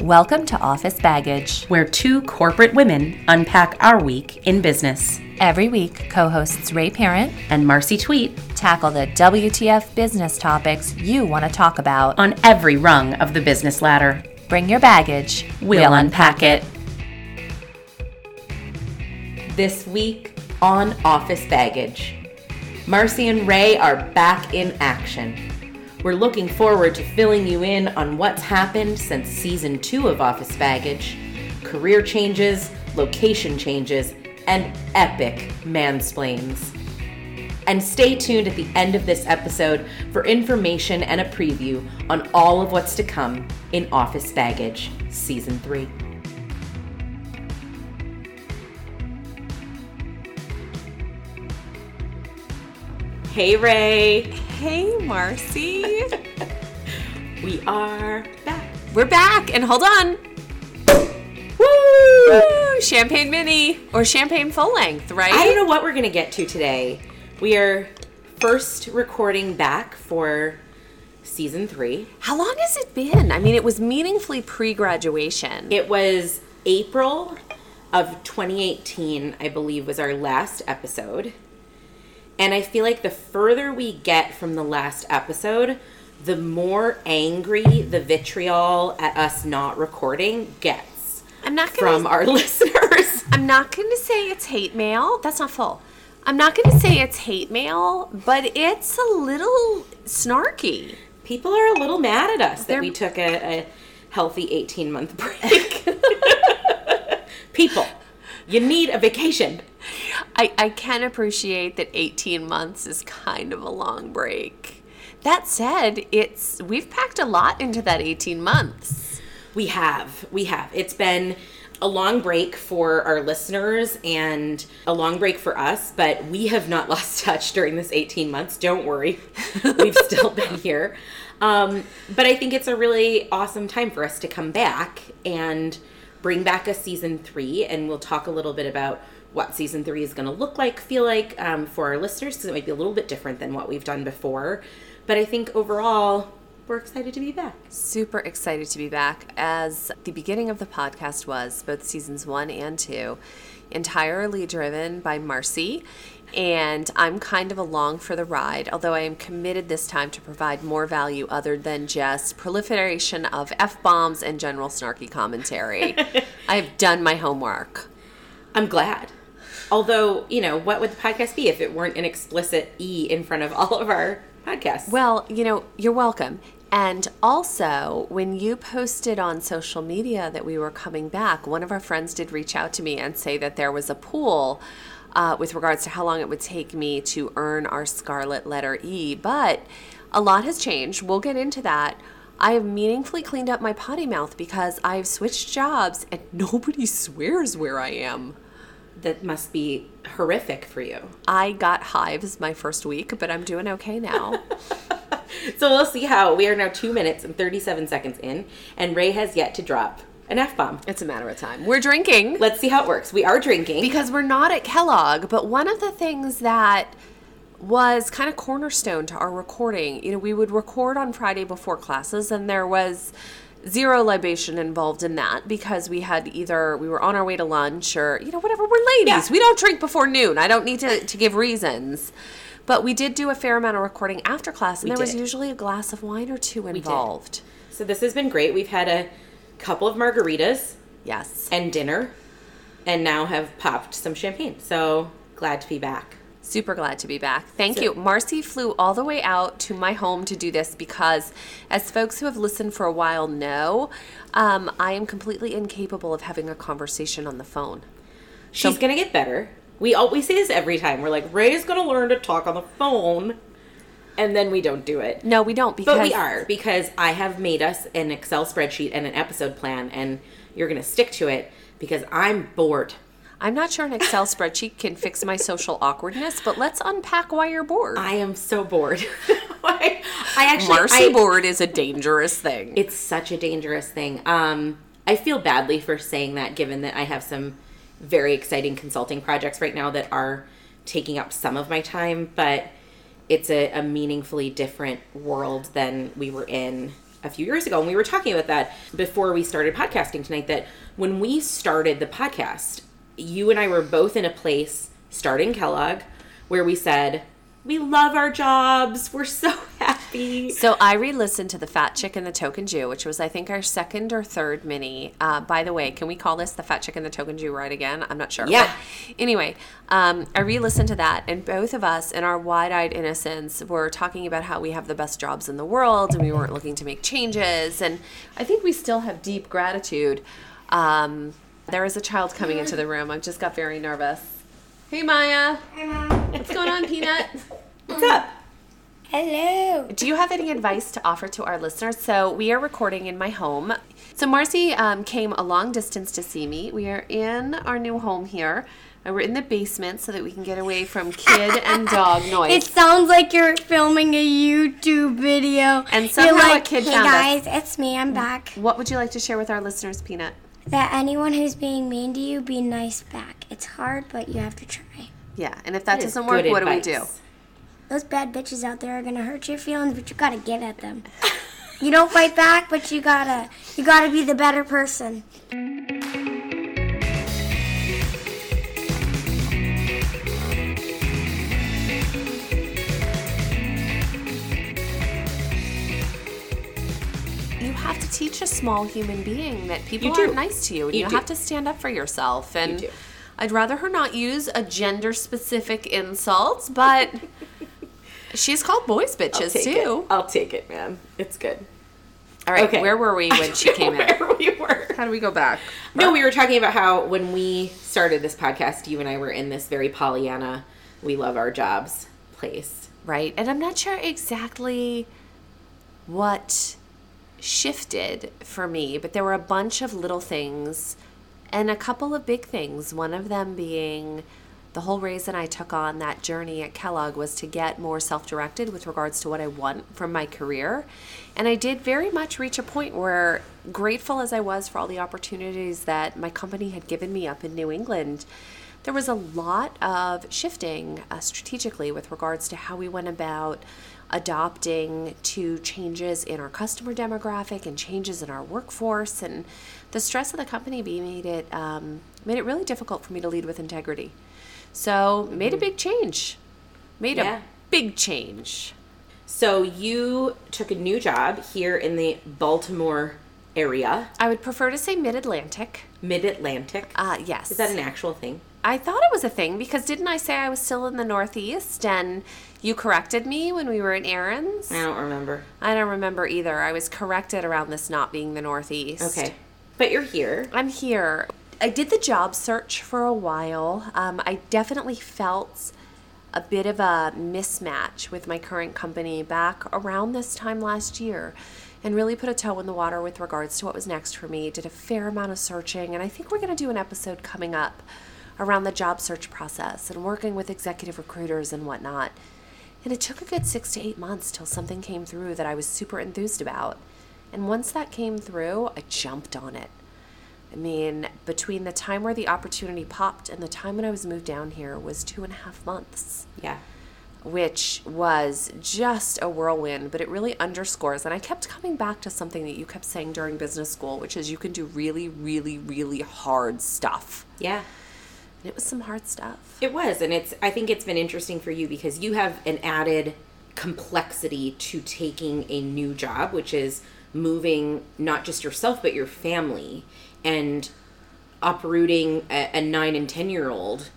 Welcome to Office Baggage. where two corporate women unpack our week in business. Every week, co hosts Ray Parent And Marcy Tweet tackle the WTF business topics you want to talk about. on every rung of the business ladder. Bring your baggage. We'll unpack it. This week on Office Baggage, Marcy and Ray are back in action. We're looking forward to filling you in on what's happened since season two of Office Baggage career changes, location changes, and epic mansplains. And stay tuned at the end of this episode for information and a preview on all of what's to come in Office Baggage Season 3. Hey, Ray. Hey, Marcy. We are back. We're back, and hold on. Woo! Woo! Champagne mini or champagne full length, right? I don't know what we're going to get to today. We are first recording back for Season 3. How long has it been? I mean, it was meaningfully pre-graduation. It was April of 2018, I believe, was our last episode. And I feel like the further we get from the last episode, the more angry the vitriol at us not recording gets I'm not gonna. from our listeners. I'm not going to say it's hate mail. That's not full. I'm not going to say it's hate mail, but it's a little snarky. People are a little mad at us that They're- we took a, a healthy 18 month break. People, you need a vacation. I, I can appreciate that 18 months is kind of a long break. That said, it's we've packed a lot into that 18 months. We have. We have. It's been a long break for our listeners and a long break for us, but we have not lost touch during this 18 months. Don't worry. We've still been here. Um, but I think it's a really awesome time for us to come back and bring back a season three. And we'll talk a little bit about what season three is going to look like, feel like um, for our listeners, because it might be a little bit different than what we've done before. But I think overall, we're excited to be back. Super excited to be back. As the beginning of the podcast was, both seasons one and two, entirely driven by Marcy. And I'm kind of along for the ride, although I am committed this time to provide more value other than just proliferation of F bombs and general snarky commentary. I have done my homework. I'm glad. Although, you know, what would the podcast be if it weren't an explicit E in front of all of our podcasts? Well, you know, you're welcome. And also, when you posted on social media that we were coming back, one of our friends did reach out to me and say that there was a pool uh, with regards to how long it would take me to earn our scarlet letter E. But a lot has changed. We'll get into that. I have meaningfully cleaned up my potty mouth because I've switched jobs and nobody swears where I am. That must be horrific for you. I got hives my first week, but I'm doing okay now. So we'll see how we are now two minutes and 37 seconds in, and Ray has yet to drop an F bomb. it's a matter of time. We're drinking. Let's see how it works. We are drinking. because we're not at Kellogg, but one of the things that was kind of cornerstone to our recording, you know, we would record on Friday before classes, and there was zero libation involved in that because we had either we were on our way to lunch or you know whatever we're ladies Yeah. we don't drink before noon i don't need to, to give reasons but we did do a fair amount of recording after class and We there was usually a glass of wine or two involved so this has been great. We've had a couple of margaritas yes and dinner, and now have popped some champagne. So glad to be back. Super glad to be back. Thank So- you. Marcy flew all the way out to my home to do this because, as folks who have listened for a while know, um, I am completely incapable of having a conversation on the phone. She's gonna get better. We always say this every time. We're like, Ray's gonna learn to talk on the phone, and then we don't do it. No, we don't because But we are because I have made us an Excel spreadsheet and an episode plan, and you're gonna stick to it because I'm bored. I'm not sure an Excel spreadsheet can fix my social awkwardness, but let's unpack why you're bored. I am so bored. I, I actually, Marcy I- bored is a dangerous thing. It's such a dangerous thing. Um, I feel badly for saying that, given that I have some very exciting consulting projects right now that are taking up some of my time, but it's a, a meaningfully different world than we were in a few years ago, and we were talking about that before we started podcasting tonight. That when we started the podcast, you and I were both in a place starting Kellogg where we said, we love our jobs. We're so happy. So I re-listened to the Fat Chick and the Token Jew, which was I think our second or third mini. Uh, by the way, can we call this the Fat Chick and the Token Jew ride again? I'm not sure. Yeah. But anyway, um, I re-listened to that, and both of us, in our wide-eyed innocence, were talking about how we have the best jobs in the world, and we weren't looking to make changes. And I think we still have deep gratitude. Um, there is a child coming into the room. I just got very nervous. Hey, Maya. Hi, Mom. What's going on, Peanut? What's up? Hello. Do you have any advice to offer to our listeners? So we are recording in my home. So Marcy um, came a long distance to see me. We are in our new home here. And we're in the basement so that we can get away from kid and dog noise. It sounds like you're filming a YouTube video. And You're somehow a kid hey found us." guys, it's me. I'm back. what would you like to share with our listeners, Peanut? That anyone who's being mean to you, be nice back. It's hard, but you have to try. Yeah, and if that, That is doesn't work, good what do we do? Those bad bitches out there are gonna hurt your feelings, but you gotta get at them. you don't fight back, but you gotta you gotta be the better person. Teach a small human being that people aren't nice to you, and You you, have to stand up for yourself. And do. I'd rather her not use a gender-specific insult, but she's called boys I'll bitches too. it. I'll take it, man. It's good. All right, Okay. where were we when she came in? Where we were. How do we go back? No, we were talking about how when we started this podcast, you and I were in this very Pollyanna, we love our jobs place. Right, and I'm not sure exactly what shifted for me, but there were a bunch of little things and a couple of big things. One of them being the whole reason I took on that journey at Kellogg was to get more self directed with regards to what I want from my career. And I did very much reach a point where, grateful as I was for all the opportunities that my company had given me up in New England, there was a lot of shifting uh, strategically with regards to how we went about adopting to changes in our customer demographic and changes in our workforce. And the stress of the company made it um, made it really difficult for me to lead with integrity. So made a big change. Made Yeah. a big change. So you took a new job here in the Baltimore area, i would prefer to say mid-atlantic. Mid Atlantic. uh, yes. Is that an actual thing? I thought it was a thing because didn't I say I was still in the Northeast and you corrected me when we were in errands? I don't remember. I don't remember either. I was corrected around this not being the Northeast. Okay. But you're here. I'm here. I did the job search for a while. Um, I definitely felt a bit of a mismatch with my current company back around this time last year and really put a toe in the water with regards to what was next for me. Did a fair amount of searching, and I think we're going to do an episode coming up around the job search process and working with executive recruiters and whatnot. And it took a good six to eight months till something came through that I was super enthused about. And once that came through, I jumped on it. I mean, between the time where the opportunity popped and the time when I was moved down here was two and a half months, Yeah. which was just a whirlwind, but it really underscores. And I kept coming back to something that you kept saying during business school, which is you can do really, really, really hard stuff. Yeah. It was some hard stuff. It was, and it's. I think it's been interesting for you because you have an added complexity to taking a new job, which is moving not just yourself but your family and uprooting a, a nine and ten year old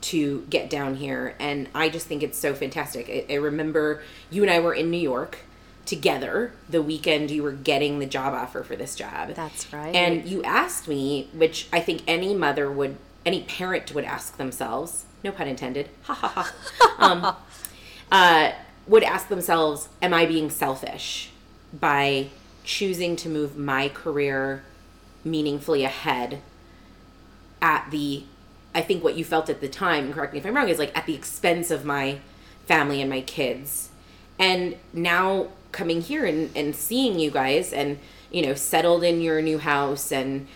to get down here. And I just think it's so fantastic. I, I remember you and I were in New York together the weekend you were getting the job offer for this job. That's right. And you asked me, which I think any mother would, any parent would ask themselves, no pun intended, ha ha ha, um, uh, would ask themselves, am I being selfish by choosing to move my career meaningfully ahead at the, I think what you felt at the time, and correct me if I'm wrong, is like at the expense of my family and my kids. And now coming here and, and seeing you guys and, you know, settled in your new house and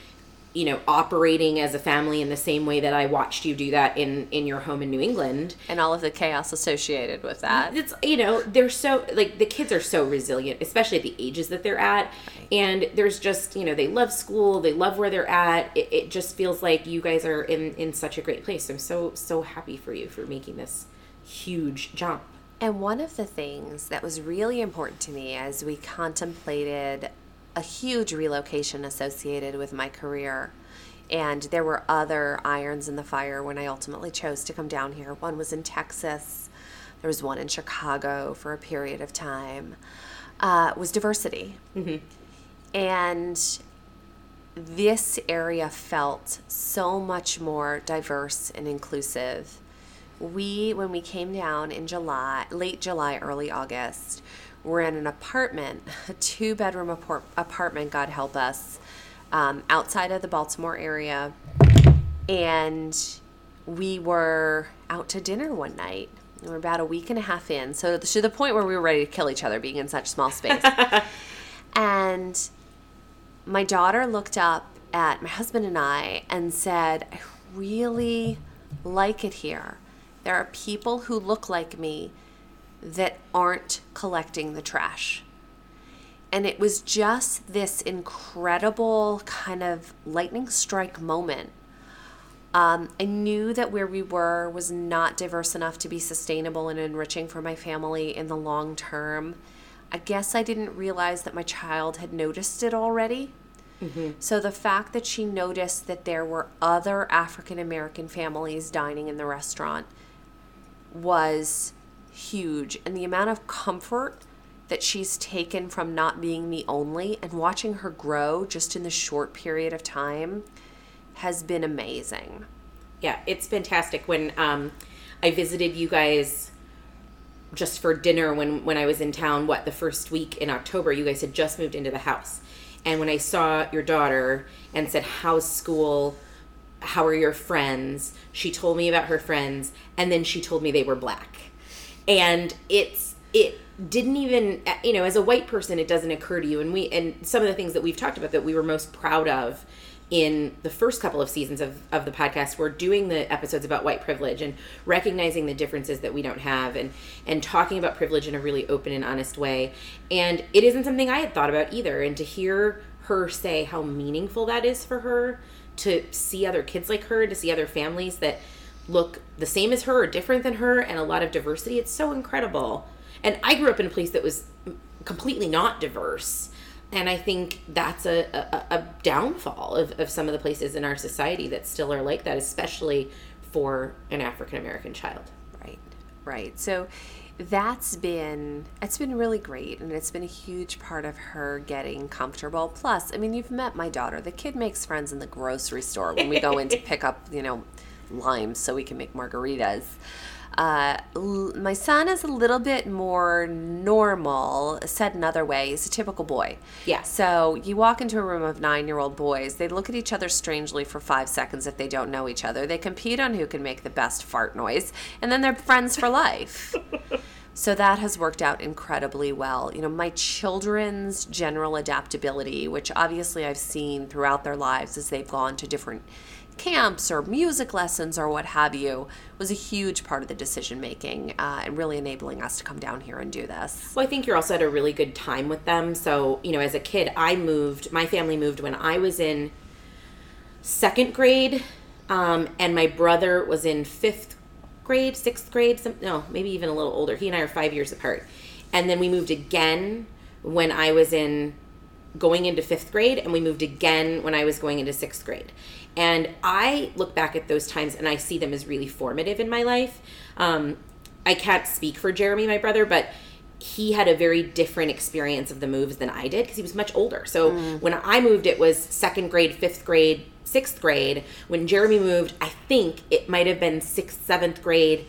you know, operating as a family in the same way that I watched you do that in in your home in New England. And all of the chaos associated with that. It's you know, they're so like the kids are so resilient, especially at the ages that they're at. And there's just, you know, they love school, they love where they're at. It, it just feels like you guys are in in such a great place. I'm so so happy for you for making this huge jump. And one of the things that was really important to me as we contemplated a huge relocation associated with my career, and there were other irons in the fire when I ultimately chose to come down here. One was in Texas, there was one in Chicago for a period of time, uh, was diversity. And this area felt so much more diverse and inclusive. We, when we came down in July, late July, early August, were in an apartment, a two bedroom apart- apartment, God help us, um, outside of the Baltimore area. And we were out to dinner one night. We were about a week and a half in. So, to the point where we were ready to kill each other being in such small space. and my daughter looked up at my husband and I and said, I really like it here. There are people who look like me that aren't collecting the trash. And it was just this incredible kind of lightning strike moment. Um, I knew that where we were was not diverse enough to be sustainable and enriching for my family in the long term. I guess I didn't realize that my child had noticed it already. So the fact that she noticed that there were other African American families dining in the restaurant was huge. And the amount of comfort that she's taken from not being the only and watching her grow just in the short period of time has been amazing. Yeah, it's fantastic. When um, I visited you guys just for dinner when when I was in town, what the first week in October, you guys had just moved into the house, and when I saw your daughter and said, "How's school?" How are your friends? She told me about her friends, and then she told me they were black. And it's it didn't even you know as a white person it doesn't occur to you. And we and some of the things that we've talked about that we were most proud of in the first couple of seasons of, of the podcast were doing the episodes about white privilege and recognizing the differences that we don't have and and talking about privilege in a really open and honest way. And it isn't something i had thought about either. And to hear her say how meaningful that is for her to see other kids like her to see other families that look the same as her or different than her and a lot of diversity it's so incredible and i grew up in a place that was completely not diverse and i think that's a, a, a downfall of, of some of the places in our society that still are like that especially for an african american child Right, right. So that's been it's been really great and it's been a huge part of her getting comfortable. Plus, I mean, you've met my daughter. The kid makes friends in the grocery store when we go in to pick up, you know, limes so we can make margaritas. Uh, l- my son is a little bit more normal, said another way. He's a typical boy. Yeah. So you walk into a room of nine year old boys, they look at each other strangely for five seconds if they don't know each other. They compete on who can make the best fart noise, and then they're friends for life. So that has worked out incredibly well. You know, my children's general adaptability, which obviously I've seen throughout their lives as they've gone to different camps or music lessons or what have you, was a huge part of the decision making uh, and really enabling us to come down here and do this. Well, I think you're also at a really good time with them. So, you know, as a kid, I moved, my family moved when I was in second grade, um, and my brother was in fifth grade, sixth grade, some, no, maybe even a little older. He and I are five years apart. And then we moved again when I was in going into fifth grade, and we moved again when I was going into sixth grade. And I look back at those times and I see them as really formative in my life. Um, I can't speak for Jeremy, my brother, but he had a very different experience of the moves than I did because he was much older. So when I moved, it was second grade, fifth grade, sixth grade. When Jeremy moved, I think it might have been sixth, seventh grade,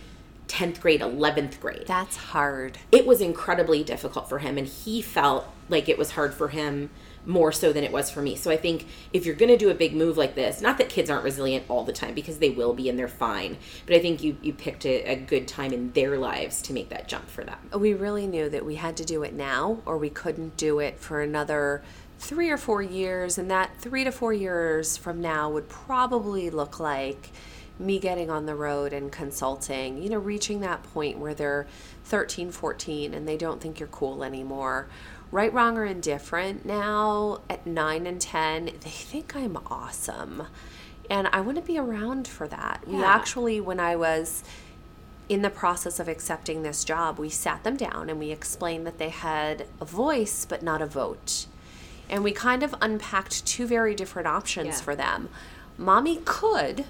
10th grade, 11th grade That's hard. it was incredibly difficult for him and he felt like it was hard for him more so than it was for me so i think if you're going to do a big move like this not that kids aren't resilient all the time because they will be and they're fine but i think you you picked a, a good time in their lives to make that jump for them We really knew that we had to do it now or we couldn't do it for another three or four years, and that three to four years from now would probably look like me getting on the road and consulting, you know, reaching that point where they're 13, 14 and they don't think you're cool anymore. Right, wrong, or indifferent now at 9 and 10, they think I'm awesome. And I want to be around for that. We actually, when I was in the process of accepting this job, we sat them down and we explained that they had a voice but not a vote. And we kind of unpacked two very different options Yeah. for them. Mommy could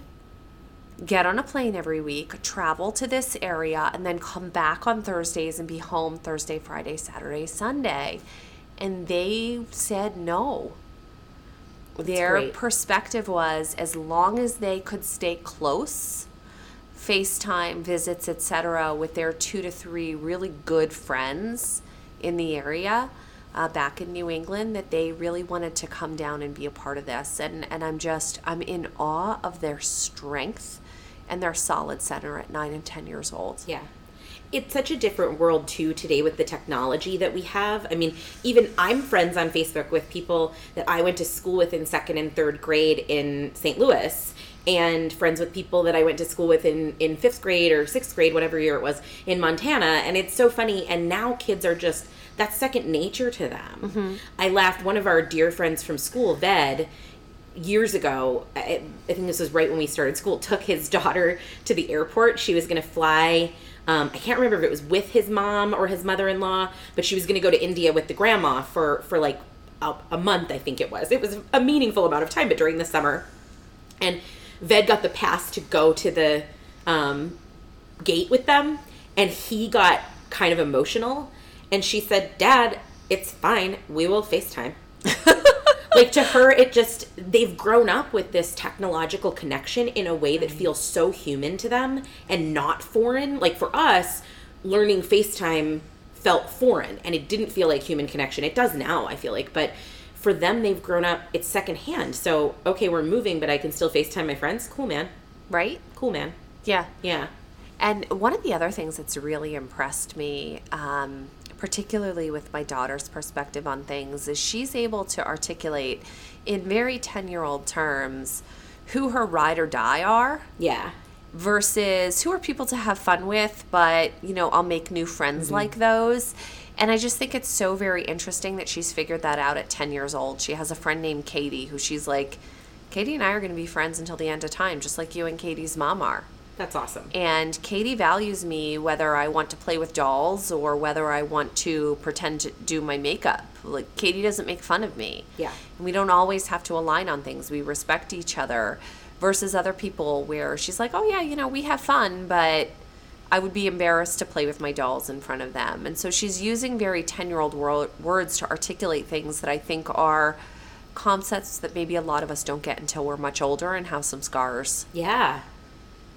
get on a plane every week, travel to this area, and then come back on Thursdays and be home Thursday, Friday, Saturday, Sunday. And they said no. Their great. perspective was as long as they could stay close, FaceTime visits, etc., with their two to three really good friends in the area uh, back in New England, that they really wanted to come down and be a part of this. And, and I'm just, I'm in awe of their strength and their solid center at nine and 10 years old. Yeah. It's such a different world too today with the technology that we have. I mean, even I'm friends on Facebook with people that I went to school with in second and third grade in St. Louis, and friends with people that I went to school with in, in fifth grade or sixth grade, whatever year it was, in Montana. And it's so funny. And now kids are just, that's second nature to them. Mm-hmm. I laughed, one of our dear friends from school, Ved, years ago, I, I think this was right when we started school, took his daughter to the airport. She was going to fly. Um, I can't remember if it was with his mom or his mother-in-law, but she was going to go to India with the grandma for for like a, a month. I think it was. It was a meaningful amount of time, but during the summer, and Ved got the pass to go to the um, gate with them, and he got kind of emotional. And she said, "Dad, it's fine. We will Facetime." like to her it just they've grown up with this technological connection in a way that feels so human to them and not foreign. Like for us learning facetime felt foreign and it didn't feel like human connection. It does now i feel like but for them they've grown up it's secondhand. So okay we're moving but i can still facetime my friends? Cool man. Right? cool man. Yeah. yeah. And one of the other things that's really impressed me, um, particularly with my daughter's perspective on things, is she's able to articulate in very 10 year old terms who her ride or die are yeah versus who are people to have fun with, but, you know, I'll make new friends mm-hmm. like those. And I just think it's so very interesting that she's figured that out at 10 years old. She has a friend named Katie who she's like, Katie and I are going to be friends until the end of time, just like you and Katie's mom are. That's awesome And Katie values me whether I want to play with dolls or whether I want to pretend to do my makeup. Like, Katie doesn't make fun of me. Yeah. And we don't always have to align on things. We respect each other versus other people where she's like, oh, yeah, you know, we have fun, but I would be embarrassed to play with my dolls in front of them. And so she's using very 10 year old wor- words to articulate things that I think are concepts that maybe a lot of us don't get until we're much older and have some scars. yeah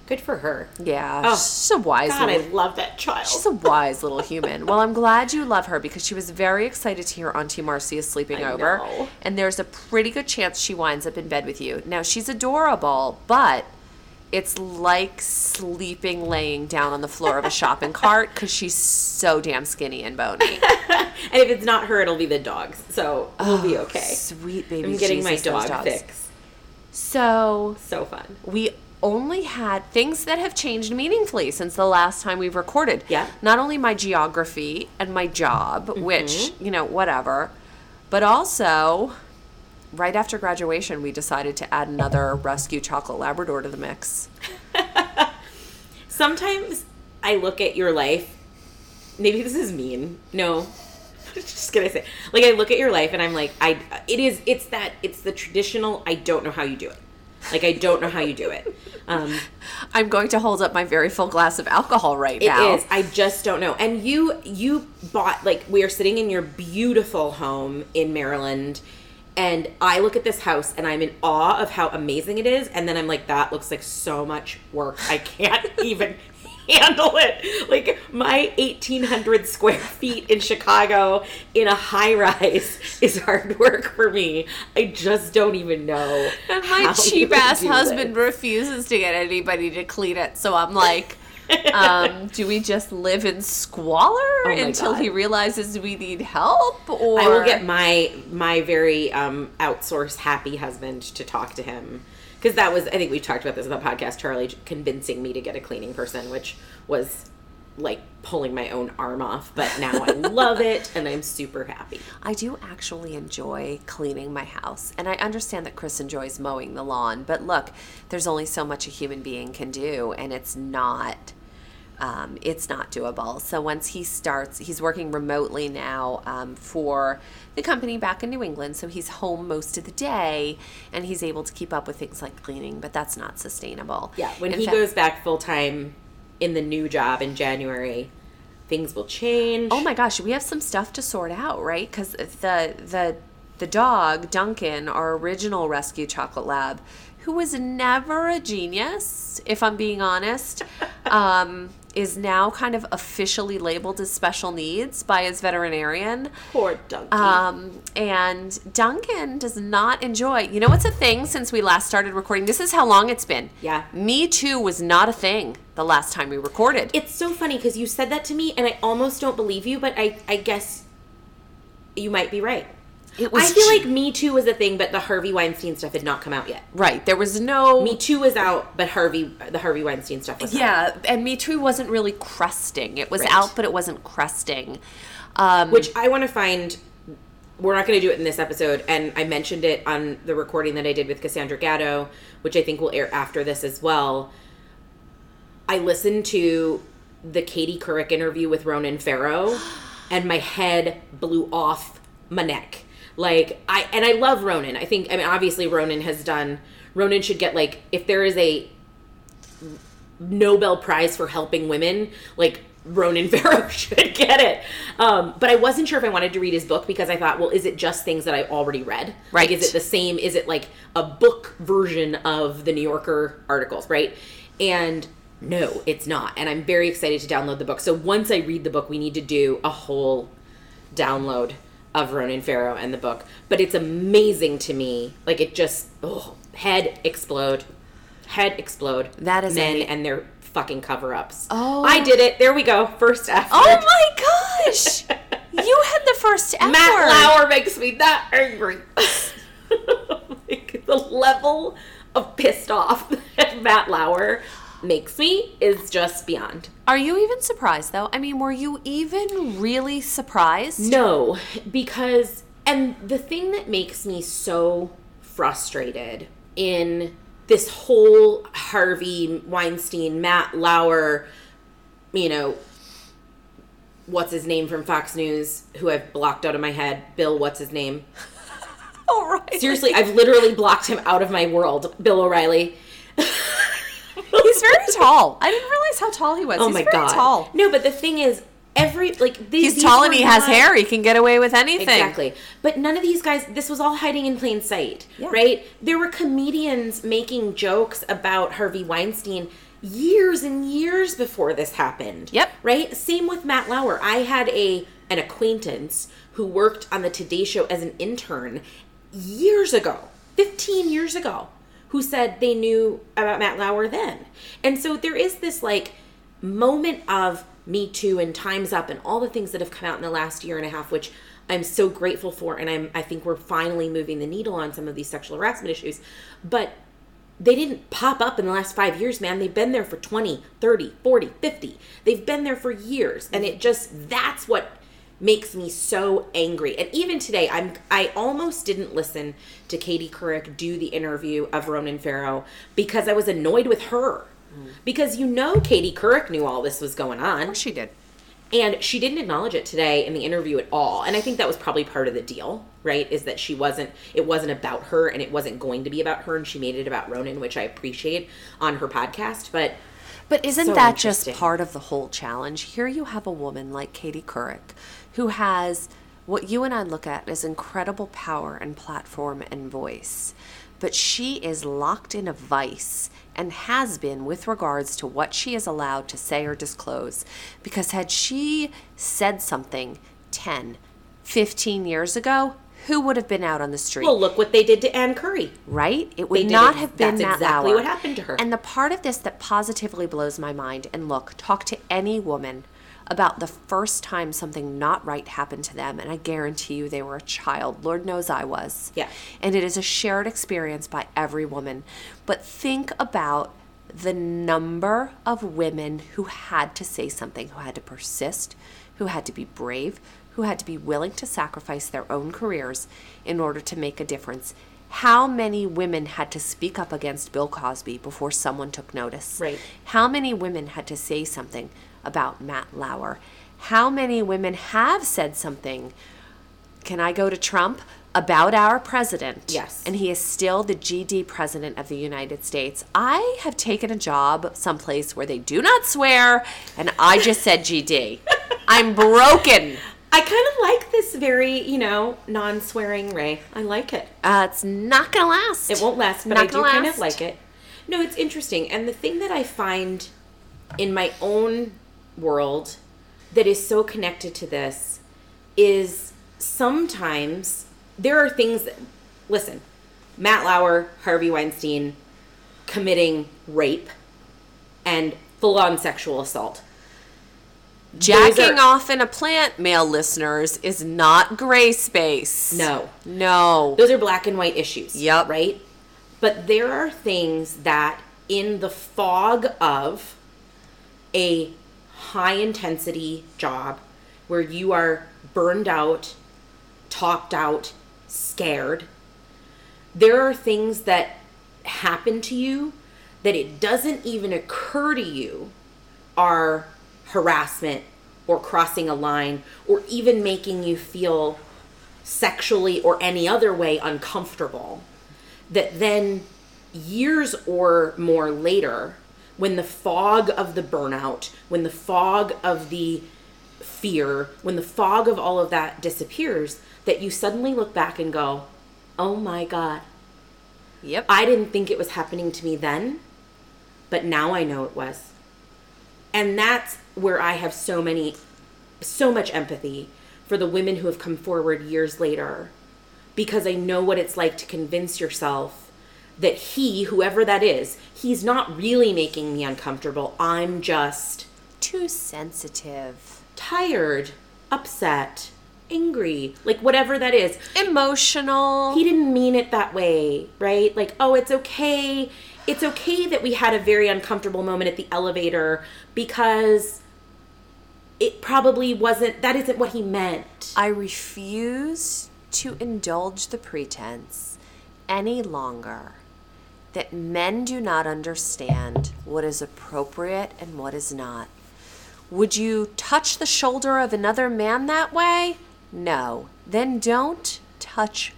good for her Yeah, Oh, she's a wise god i little. love that child She's a wise little human. Well, I'm glad you love her because she was very excited to hear Auntie Marcy is sleeping I over, know. and there's a pretty good chance she winds up in bed with you. Now she's adorable, but it's like sleeping laying down on the floor of a shopping cart because she's so damn skinny and bony. and if it's not her it'll be the dogs so we'll be oh, okay Sweet baby. i'm getting Jesus, my dog fix So so fun we only had things that have changed meaningfully since the last time we've recorded. Yeah. Not only my geography and my job, mm-hmm. which, you know, whatever, but also right after graduation, we decided to add another rescue chocolate Labrador to the mix. sometimes I look at your life. Maybe this is mean. No, just gonna say. Like I look at your life and I'm like, I. It is. It's that. It's the traditional. I don't know how you do it. Like I don't know how you do it. Um, I'm going to hold up my very full glass of alcohol right It now. is. I just don't know. And you you bought like we are sitting in your beautiful home in Maryland and I look at this house and I'm in awe of how amazing it is and then I'm like that looks like so much work. I can't even handle it. Like my 1800 square feet in Chicago in a high rise is hard work for me. I just don't even know. And my cheap ass husband refuses to get anybody to clean it. So I'm like, um, do we just live in squalor my until he realizes we need help? Or I will get my my very um, outsourced happy husband to talk to him because that was I think we talked about this on the podcast. Charlie convincing me to get a cleaning person, which was like pulling my own arm off, but now I love it and I'm super happy. I do actually enjoy cleaning my house. And I understand that Chris enjoys mowing the lawn. But look, there's only so much a human being can do, and it's not. Um, it's not doable. So once he starts, he's working remotely now um, for the company back in New England. So he's home most of the day, and he's able to keep up with things like cleaning. But that's not sustainable. Yeah, when In he fact- goes back full time in the new job in January, things will change. Oh my gosh, we have some stuff to sort out, right? Because the the the dog Duncan, our original rescue chocolate lab, who was never a genius, if I'm being honest, um, is now kind of officially labeled as special needs by his veterinarian. Poor donkey. Um, and Duncan does not enjoy. You know what's a thing since we last started recording? This is how long it's been. Yeah. Me too was not a thing the last time we recorded. it's so funny because you said that to me and I almost don't believe you, but I, I guess you might be right. It was I feel like Me Too was a thing, but the Harvey Weinstein stuff had not come out yet. right. There was no Me Too was out, but Harvey, the Harvey Weinstein stuff was. Yeah, and Me Too wasn't really crusting. It was Right. out, but it wasn't crusting. Um, Which I want to find. We're not going to do it in this episode, and I mentioned it on the recording that I did with Cassandra Gatto, which I think will air after this as well. I listened to the Katie Couric interview with Ronan Farrow, and my head blew off my neck. Like I and I love Ronan. I think I mean obviously Ronan has done. Ronan should get like if there is a Nobel Prize for helping women, like Ronan Farrow should get it. Um, but I wasn't sure if I wanted to read his book because I thought, well, is it just things that I already read? Right. Like, is it the same? Is it like a book version of the New Yorker articles, right? And no, it's not. And I'm very excited to download the book. So once I read the book, we need to do a whole download of Ronan Farrow and the book. But it's amazing to me. Like it just, oh, head explode, head explode. That is men and their fucking cover ups. Oh. I did it. There we go. First F. oh my gosh, you had the first F Matt. Lauer makes me that angry. like, the level of pissed off that Matt Lauer makes me is just beyond. Are you even surprised though? I mean, were you even really surprised? No, because and the thing that makes me so frustrated in this whole Harvey Weinstein, Matt Lauer, you know, what's his name from Fox News, who I've blocked out of my head, Bill, what's his name? Right. Seriously, I've literally blocked him out of my world, Bill O'Reilly. He's very tall. I didn't realize how tall he was. Oh He's my very god. tall. No, but the thing is, every like these, He's these tall were and he has not- hair. He can get away with anything. Exactly. But none of these guys, this was all hiding in plain sight, Yeah. right? There were comedians making jokes about Harvey Weinstein years and years before this happened. Yep. Right? Same with Matt Lauer. I had a an acquaintance who worked on the Today Show as an intern years ago, 15 years ago, who said they knew about Matt Lauer then. And so there is this like moment of Me Too and Time's Up and all the things that have come out in the last year and a half, which I'm so grateful for. And I'm, I think we're finally moving the needle on some of these sexual harassment issues. But they didn't pop up in the last five years, man. They've been there for 20, 30, 40, 50. They've been there for years. And it just, that's what makes me so angry. And even today, I'm I almost didn't listen to Katie Couric do the interview of Ronan Farrow because I was annoyed with her. Because you know Katie Couric knew all this was going on. She did. And she didn't acknowledge it today in the interview at all. And I think that was probably part of the deal, right? Is that she wasn't, it wasn't about her and it wasn't going to be about her. And she made it about Ronan, which I appreciate on her podcast. But But isn't So that just part of the whole challenge? Here you have a woman like Katie Couric who has what you and I look at as incredible power and platform and voice. But she is locked in a vice and has been with regards to what she is allowed to say or disclose. Because had she said something 10, 15 years ago, who would have been out on the street? Well, look what they did to Ann Curry. right? It would not ex- have been that's Matt exactly Lauer. what happened to her. And the part of this that positively blows my mind, and look, talk to any woman about the first time something not right happened to them, and I guarantee you they were a child. Lord knows I was. Yeah. And it is a shared experience by every woman. But think about the number of women who had to say something, who had to persist, who had to be brave, who had to be willing to sacrifice their own careers in order to make a difference. How many women had to speak up against Bill Cosby before someone took notice? Right. How many women had to say something about Matt Lauer? How many women have said something can I go to Trump about our president? Yes. And he is still the GD president of the United States. I have taken a job someplace where they do not swear, and I just said GD. I'm broken. I kind of like this very, you know, non-swearing Ray. I like it. Uh, it's not gonna last. It won't last, but Not I do gonna kind of like it. No, it's interesting. And the thing that I find in my own world that is so connected to this is sometimes there are things that, listen, Matt Lauer, Harvey Weinstein committing rape and full on sexual assault. Jacking are- off in a plant, male listeners, is not gray space. No. No. Those are black and white issues. Yep. Right? But there are things that, in the fog of a high intensity job where you are burned out, topped out, scared, there are things that happen to you that it doesn't even occur to you are harassment or crossing a line or even making you feel sexually or any other way uncomfortable that then years or more later when the fog of the burnout when the fog of the fear when the fog of all of that disappears that you suddenly look back and go oh my god Yep. I didn't think it was happening to me then, but now I know it was. And that's where I have so many, so much empathy for the women who have come forward years later because I know what it's like to convince yourself that he, whoever that is, he's not really making me uncomfortable. I'm just Too sensitive. tired, upset, angry, like whatever that is. Emotional. he didn't mean it that way, right? Like, oh, it's okay. It's okay that we had a very uncomfortable moment at the elevator because it probably wasn't, that isn't what he meant. I refuse to indulge the pretense any longer that men do not understand what is appropriate and what is not. Would you touch the shoulder of another man that way? No. Then don't touch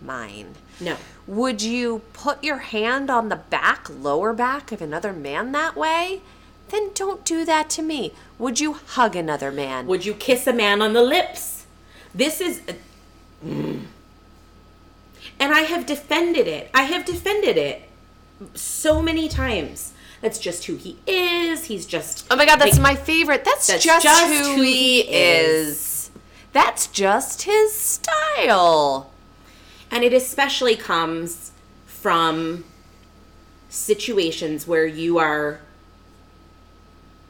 mine. No. Would you put your hand on the back, lower back of another man that way? Then don't do that to me. Would you hug another man? Would you kiss a man on the lips? This is. Mm. And I have defended it. I have defended it so many times. That's just who he is. He's just. Oh my god, that's like, my favorite. That's, That's just, just who, who he he is. That's just his style. And it especially comes from situations where you are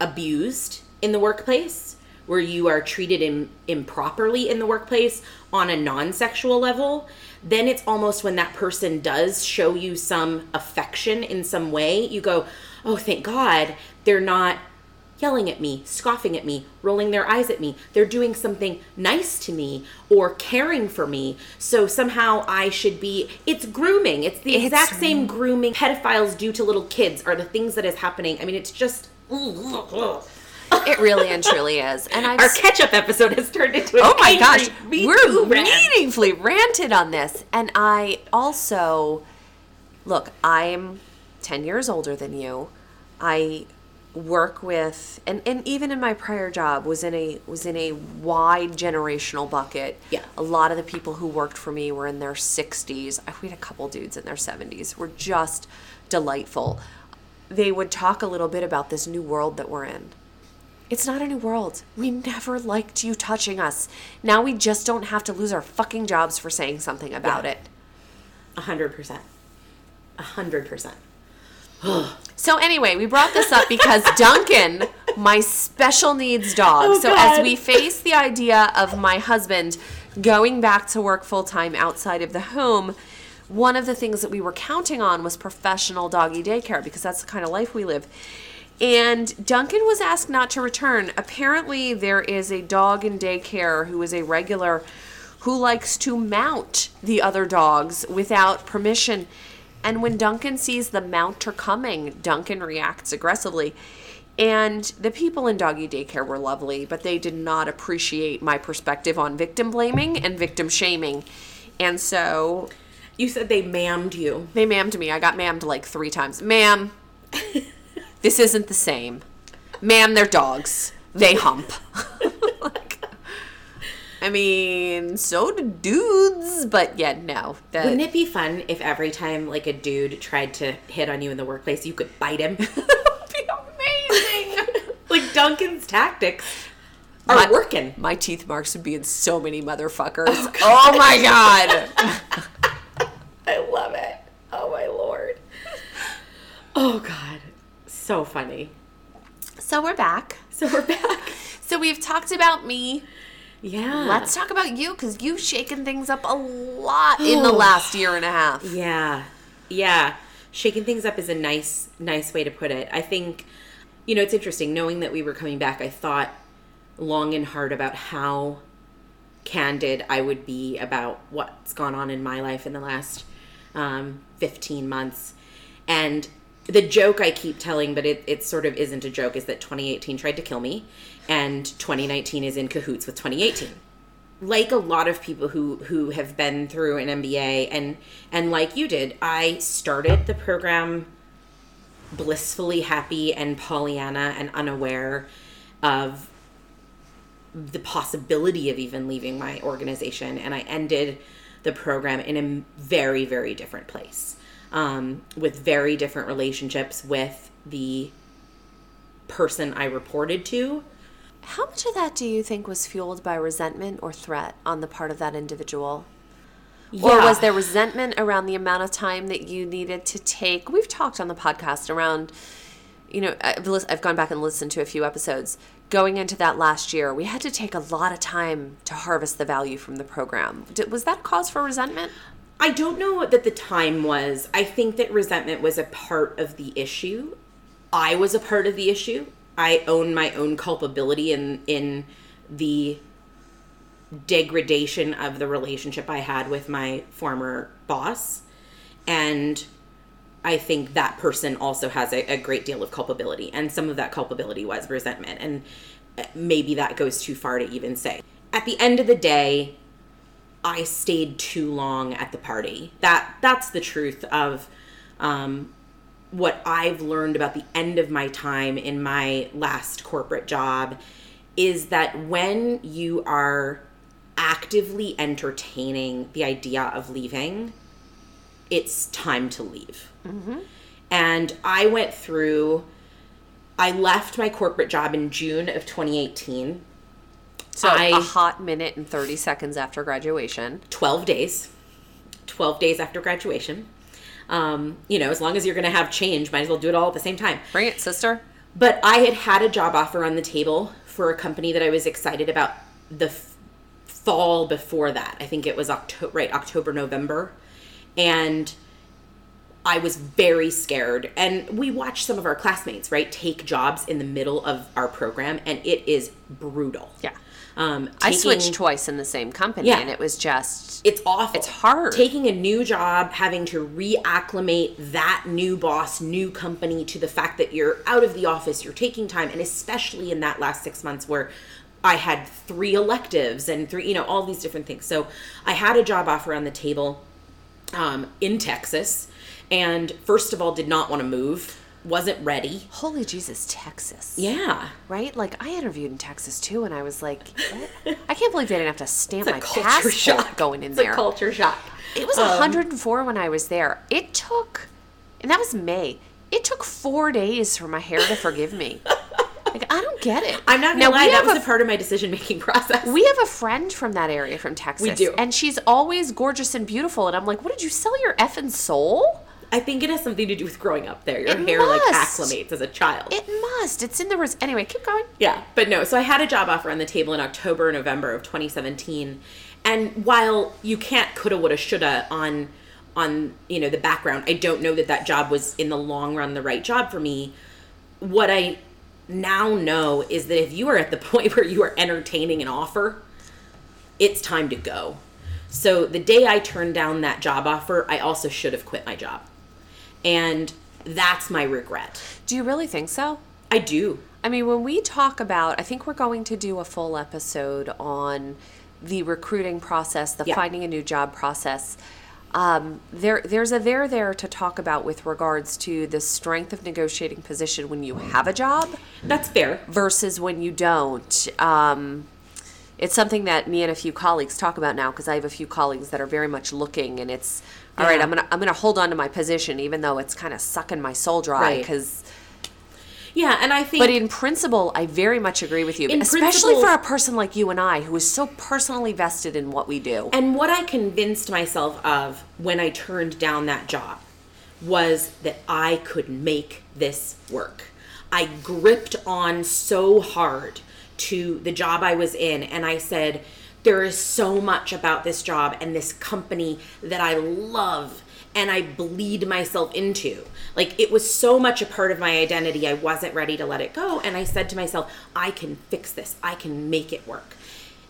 abused in the workplace, where you are treated Im- improperly in the workplace on a non sexual level. Then it's almost when that person does show you some affection in some way, you go, oh, thank God they're not yelling at me, scoffing at me, rolling their eyes at me. They're doing something nice to me or caring for me. So somehow I should be. It's grooming. It's the It's- exact same grooming pedophiles do to little kids are the things that is happening. I mean, it's just. It really and truly is. And I've Our ketchup episode has turned into Oh my gosh, we're rant. meaningfully ranted on this. And I also look, I'm 10 years older than you. I work with and, and even in my prior job was in a was in a wide generational bucket. Yeah. A lot of the people who worked for me were in their 60s. I- We had a couple dudes in their 70s. Were just delightful. They would talk a little bit about this new world that we're in It's not a new world. We never liked you touching us. Now we just don't have to lose our fucking jobs for saying something about Yeah. it. A hundred percent. A hundred percent. So anyway, we brought this up because Duncan, my special needs dog. Oh, so as we face the idea of my husband going back to work full time outside of the home, one of the things that we were counting on was professional doggy daycare because that's the kind of life we live. And Duncan was asked not to return. Apparently, there is a dog in daycare who is a regular who likes to mount the other dogs without permission. And when Duncan sees the mounter coming, Duncan reacts aggressively. And the people in doggy daycare were lovely, but they did not appreciate my perspective on victim blaming and victim shaming. And so You said they mammed you. they mammed me. I got mammed like three times. Ma'am, this isn't the same. Ma'am, they're dogs. They hump. Like, I mean, so do dudes, but yeah, no. That, Wouldn't it be fun if every time like a dude tried to hit on you in the workplace, you could bite him? would be amazing. like Duncan's tactics are My- working. My teeth marks would be in so many motherfuckers. Oh, oh my god. I love it. Oh my lord. Oh god. So funny. So we're back. So we're back. So we've talked about me. Yeah. Let's talk about you because you've shaken things up a lot in the last year and a half. Yeah. Yeah. Shaking things up is a nice nice way to put it. I think you know, it's interesting knowing that we were coming back. I thought long and hard about how candid I would be about what's gone on in my life in the last um, 15 months. And the joke I keep telling, but it, it sort of isn't a joke, is that 2018 tried to kill me and 2019 is in cahoots with 2018 like a lot of people who who have been through an MBA and and like you did, I started the program blissfully happy and Pollyanna and unaware of the possibility of even leaving my organization and I ended the program in a very very different place um, with very different relationships with the person I reported to How much of that do you think was fueled by resentment or threat on the part of that individual? Or was there resentment around the amount of time that you needed to take? We've talked on the podcast around, you know, I've, I've gone back and listened to a few episodes. Going into that last year, we had to take a lot of time to harvest the value from the program. Did, was that cause for resentment? I don't know that the time was. I think that resentment was a part of the issue. I was a part of the issue. I own my own culpability in in the degradation of the relationship I had with my former boss. And I think that person also has a, a great deal of culpability. And some of that culpability was resentment. And uh, maybe that goes too far to even say. At the end of the day, I stayed too long at the party. That that's the truth of um, what I've learned about the end of my time in my last corporate job is that when you are actively entertaining the idea of leaving, it's time to leave. And I went through. I left my corporate job in June of 2018. So I- a hot minute and 30 seconds after graduation. 12 days 12 days after graduation um, you know as long as you're going to have change might as well do it all at the same time Bring it, sister. but i had had a job offer on the table for a company that i was excited about the f- fall before that i think it was october right october november and I was very scared. And we watched some of our classmates, right, take jobs in the middle of our program, and it is brutal. Yeah. Um, I switched twice in the same company, Yeah. and it was just it's awful. It's hard. Taking a new job, having to reacclimate that new boss, new company to the fact that you're out of the office, you're taking time, and especially in that last six months where I had three electives and three, you know, all these different things. So I had a job offer on the table um, in Texas, and first of all, did not want to move, wasn't ready. holy Jesus, Texas. Yeah. Right? Like I interviewed in Texas too, and I was like, what? I can't believe they didn't have to stamp my culture passport shock. going in it's there. a culture shock. It was 104 um, when I was there. It took, and that was May. It took four days for my hair to forgive me. Like I don't get it. I'm not Now, gonna lie, we that was a a part of my decision making process. We have a friend from that area from Texas. We do. And she's always gorgeous and beautiful. And I'm like, what did you sell your effing soul? I think it has something to do with growing up there. Your It hair like acclimates as a child. It must. It's in the res- anyway. Keep going. Yeah, but no. So I had a job offer on the table in October, November of 2017, and while you can't coulda, woulda, shoulda on on you know the background, I don't know that that job was in the long run the right job for me. What I now know is that if you are at the point where you are entertaining an offer, it's time to go. So the day I turned down that job offer, I also should have quit my job, and that's my regret. Do you really think so? I do. I mean, when we talk about, I think we're going to do a full episode on the recruiting process, the Yeah. finding a new job process. Um, there, there's a there there to talk about with regards to the strength of negotiating position when you have a job That's fair. versus when you don't. Um, it's something that me and a few colleagues talk about now because I have a few colleagues that are very much looking, and it's all right. I'm gonna I'm gonna hold on to my position even though it's kind of sucking my soul dry Right. because. Yeah, and I think But in principle, I very much agree with you, especially for a person like you and I who is so personally vested in what we do. And what I convinced myself of when I turned down that job was that I could make this work. I gripped on so hard to the job I was in, and I said, There is so much about this job and this company that I love and I bleed myself into. Like it was so much a part of my identity, I wasn't ready to let it go. And I said to myself, I can fix this, I can make it work.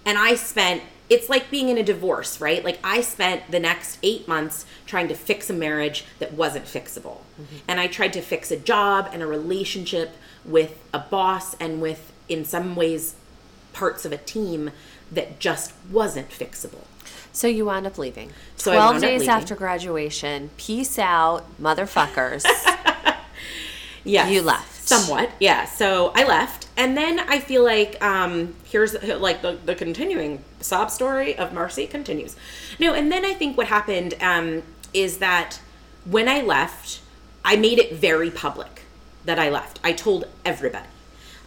And I spent, it's like being in a divorce, right? Like I spent the next eight months trying to fix a marriage that wasn't fixable. Mm-hmm. And I tried to fix a job and a relationship with a boss and with, in some ways, parts of a team that just wasn't fixable. So you wound up leaving. So I 12 wound up days after graduation, peace out, motherfuckers. yeah. You left. Somewhat, yeah. So I left. And then I feel like um here's like the, the continuing sob story of Marcy continues. No, and then I think what happened um is that when I left, I made it very public that I left. I told everybody.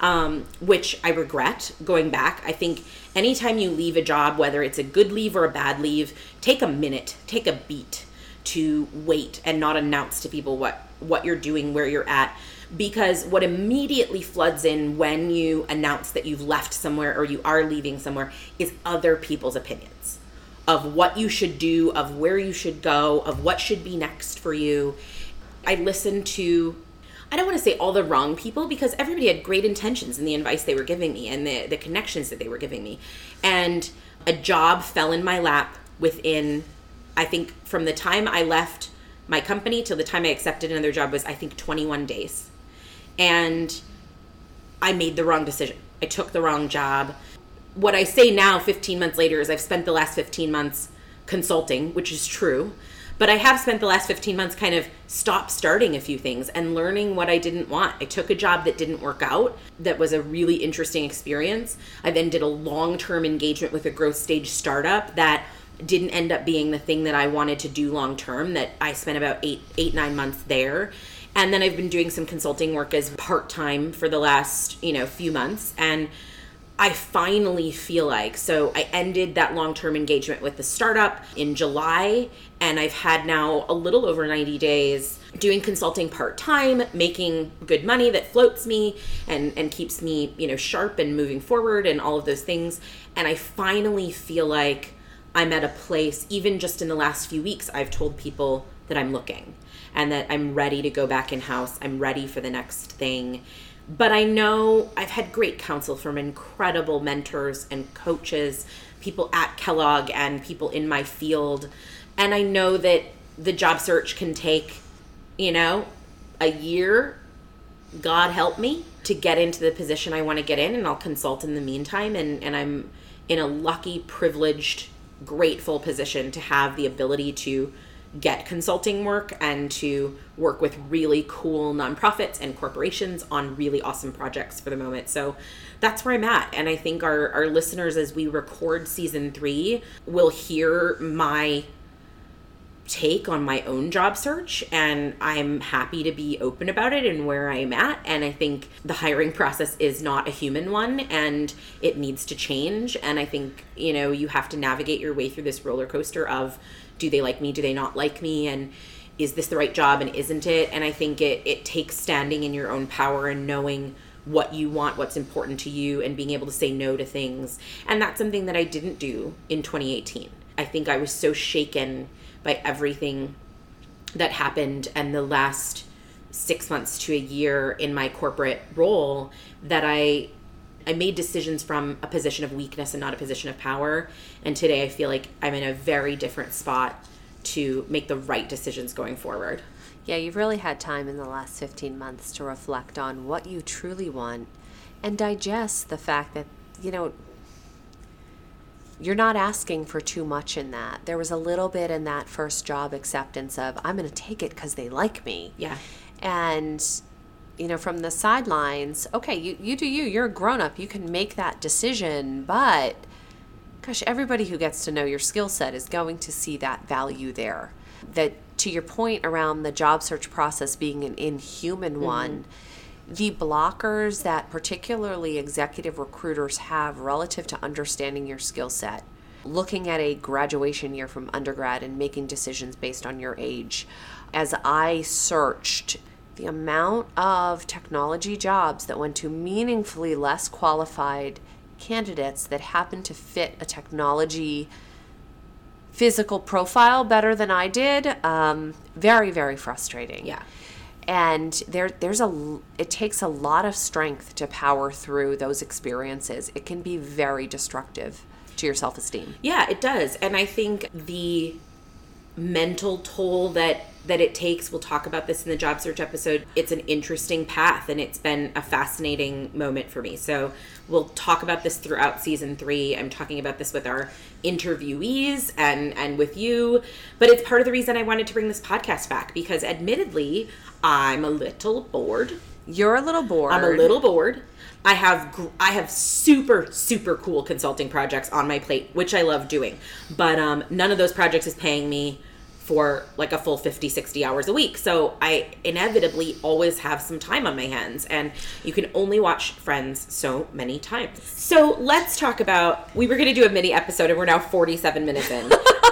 Um, which I regret going back. I think anytime you leave a job, whether it's a good leave or a bad leave, take a minute, take a beat to wait and not announce to people what what you're doing, where you're at because what immediately floods in when you announce that you've left somewhere or you are leaving somewhere is other people's opinions of what you should do, of where you should go, of what should be next for you. I listened to I don't want to say all the wrong people because everybody had great intentions in the advice they were giving me and the, the connections that they were giving me. And a job fell in my lap within, I think, from the time I left my company till the time I accepted another job was, I think, 21 days. And I made the wrong decision. I took the wrong job. What I say now, 15 months later, is I've spent the last 15 months consulting, which is true. But I have spent the last 15 months kind of stop starting a few things and learning what I didn't want. I took a job that didn't work out, that was a really interesting experience. I then did a long term engagement with a growth stage startup that didn't end up being the thing that I wanted to do long term, that I spent about eight, eight, nine months there. And then I've been doing some consulting work as part time for the last, you know, few months. And I finally feel like so I ended that long-term engagement with the startup in July and I've had now a little over 90 days doing consulting part-time, making good money that floats me and and keeps me, you know, sharp and moving forward and all of those things and I finally feel like I'm at a place even just in the last few weeks I've told people that I'm looking and that I'm ready to go back in house. I'm ready for the next thing but I know I've had great counsel from incredible mentors and coaches, people at Kellogg and people in my field. And I know that the job search can take, you know, a year, God help me, to get into the position I want to get in. And I'll consult in the meantime. And, and I'm in a lucky, privileged, grateful position to have the ability to get consulting work and to work with really cool nonprofits and corporations on really awesome projects for the moment. So that's where I'm at. And I think our, our listeners, as we record season three, will hear my take on my own job search and I'm happy to be open about it and where I'm at and I think the hiring process is not a human one and it needs to change and I think you know you have to navigate your way through this roller coaster of do they like me do they not like me and is this the right job and isn't it and I think it it takes standing in your own power and knowing what you want, what's important to you, and being able to say no to things. And that's something that I didn't do in 2018. I think I was so shaken by everything that happened and the last six months to a year in my corporate role that I I made decisions from a position of weakness and not a position of power. And today I feel like I'm in a very different spot to make the right decisions going forward. Yeah, you've really had time in the last 15 months to reflect on what you truly want and digest the fact that, you know, you're not asking for too much in that. There was a little bit in that first job acceptance of, I'm going to take it because they like me. Yeah. And, you know, from the sidelines, okay, you, you do you. You're a grown up. You can make that decision. But, gosh, everybody who gets to know your skill set is going to see that value there. That, to your point around the job search process being an inhuman mm-hmm. one, the blockers that particularly executive recruiters have relative to understanding your skill set, looking at a graduation year from undergrad and making decisions based on your age. As I searched, the amount of technology jobs that went to meaningfully less qualified candidates that happen to fit a technology physical profile better than I did, um, very, very frustrating Yeah. and there there's a it takes a lot of strength to power through those experiences it can be very destructive to your self-esteem Yeah, it does. And I think the mental toll that that it takes. We'll talk about this in the job search episode. It's an interesting path and it's been a fascinating moment for me. So we'll talk about this throughout season three. I'm talking about this with our interviewees and and with you. But it's part of the reason i wanted to bring this podcast back because admittedly i'm a little bored. You're a little bored. I'm a little bored. I have gr- I have super super cool consulting projects on my plate, which I love doing. But um, none of those projects is paying me for like a full 50 60 hours a week. So I inevitably always have some time on my hands and you can only watch Friends so many times. So let's talk about we were going to do a mini episode and we're now 47 minutes in.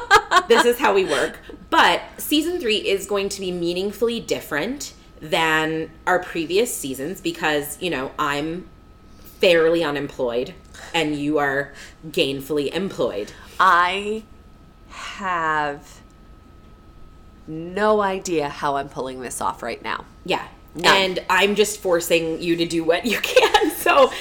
this is how we work. But season 3 is going to be meaningfully different than our previous seasons because, you know, I'm fairly unemployed and you are gainfully employed. i have no idea how i'm pulling this off right now Yeah. None. And I'm just forcing you to do what you can. So,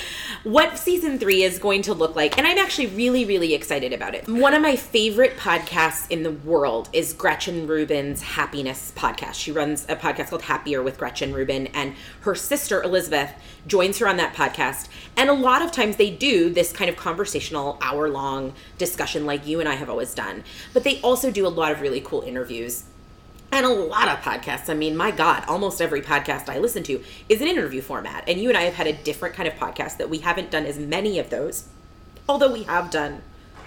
what season three is going to look like, and I'm actually really, really excited about it. One of my favorite podcasts in the world is Gretchen Rubin's Happiness podcast. She runs a podcast called Happier with Gretchen Rubin, and her sister Elizabeth joins her on that podcast. And a lot of times they do this kind of conversational hour long discussion like you and I have always done. But they also do a lot of really cool interviews and a lot of podcasts. I mean, my God, almost every podcast I listen to is an interview format. And you and I have had a different kind of podcast that we haven't done as many of those, although we have done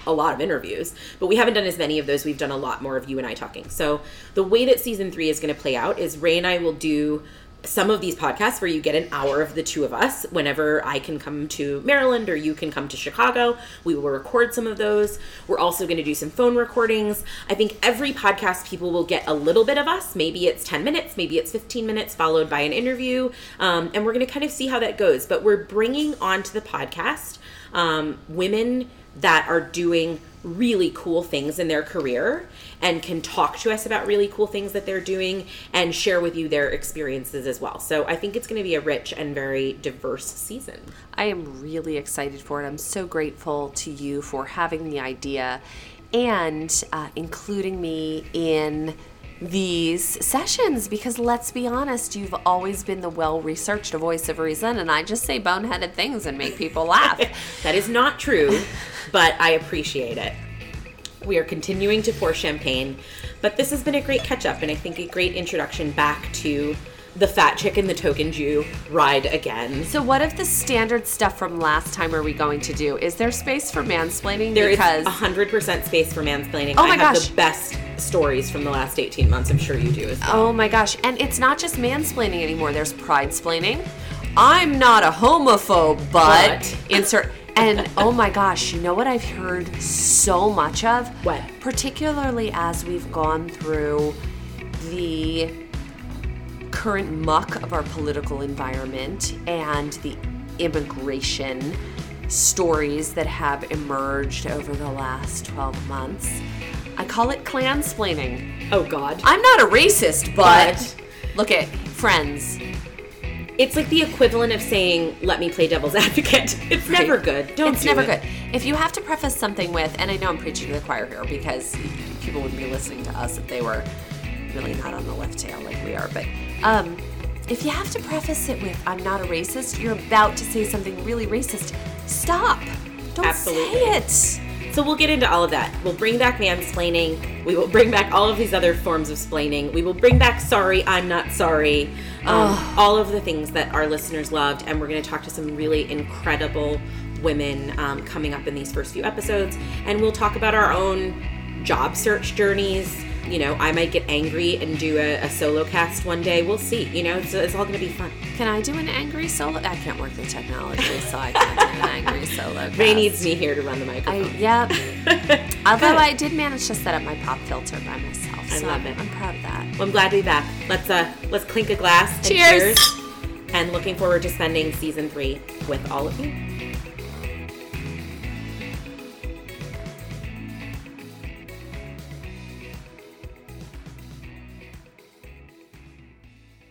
a lot of interviews, but we haven't done as many of those. We've done a lot more of you and I talking. So the way that season three is going to play out is Ray and I will do some of these podcasts where you get an hour of the two of us whenever I can come to Maryland or you can come to Chicago. We will record some of those. We're also going to do some phone recordings. I think every podcast people will get a little bit of us. Maybe it's 10 minutes, maybe it's 15 minutes, followed by an interview. Um, and we're going to kind of see how that goes. But we're bringing onto the podcast um, women that are doing really cool things in their career and can talk to us about really cool things that they're doing and share with you their experiences as well. So I think it's going to be a rich and very diverse season. I am really excited for it. I'm so grateful to you for having the idea and uh, including me in these sessions because let's be honest, you've always been the well researched voice of reason, and I just say boneheaded things and make people laugh. That is not true, but I appreciate it. We are continuing to pour champagne, but this has been a great catch up and I think a great introduction back to the fat chick and the token Jew ride again. so, what if the standard stuff from last time are we going to do? Is there space for mansplaining? There is because hundred percent space for mansplaining. Oh I my have gosh. the best stories from the last 18 months. I'm sure you do as well. Oh my gosh. And it's not just mansplaining anymore. There's pride splaining. I'm not a homophobe, but, But. insert and oh my gosh, you know what I've heard so much of? What? Particularly as we've gone through the current muck of our political environment and the immigration stories that have emerged over the last 12 months. I call it clansplaining. Oh, God. I'm not a racist, but, But- look at friends. It's like the equivalent of saying, let me play devil's advocate. It's never good. Don't it's do never it. good. If you have to preface something with, and I know I'm preaching to the choir here because people wouldn't be listening to us if they were really not on the left tail like we are, but um, if you have to preface it with, I'm not a racist, you're about to say something really racist, stop. Don't Absolutely. say it. So we'll get into all of that. We'll bring back mansplaining. We will bring back all of these other forms of splaining. We will bring back sorry, I'm not sorry. Um, all of the things that our listeners loved. And we're going to talk to some really incredible women um, coming up in these first few episodes. And we'll talk about our own job search journeys. You know, I might get angry and do a, a solo cast one day. We'll see. You know, it's, it's all going to be fun. Can I do an angry solo? I can't work the technology, so I can't do an angry solo. Ray cast. needs me here to run the I, microphone. yep. Although Good. I did manage to set up my pop filter by myself, I so love I'm, it. I'm proud of that. Well, I'm glad to be back. Let's uh let's clink a glass. and Cheers. And looking forward to spending season three with all of you.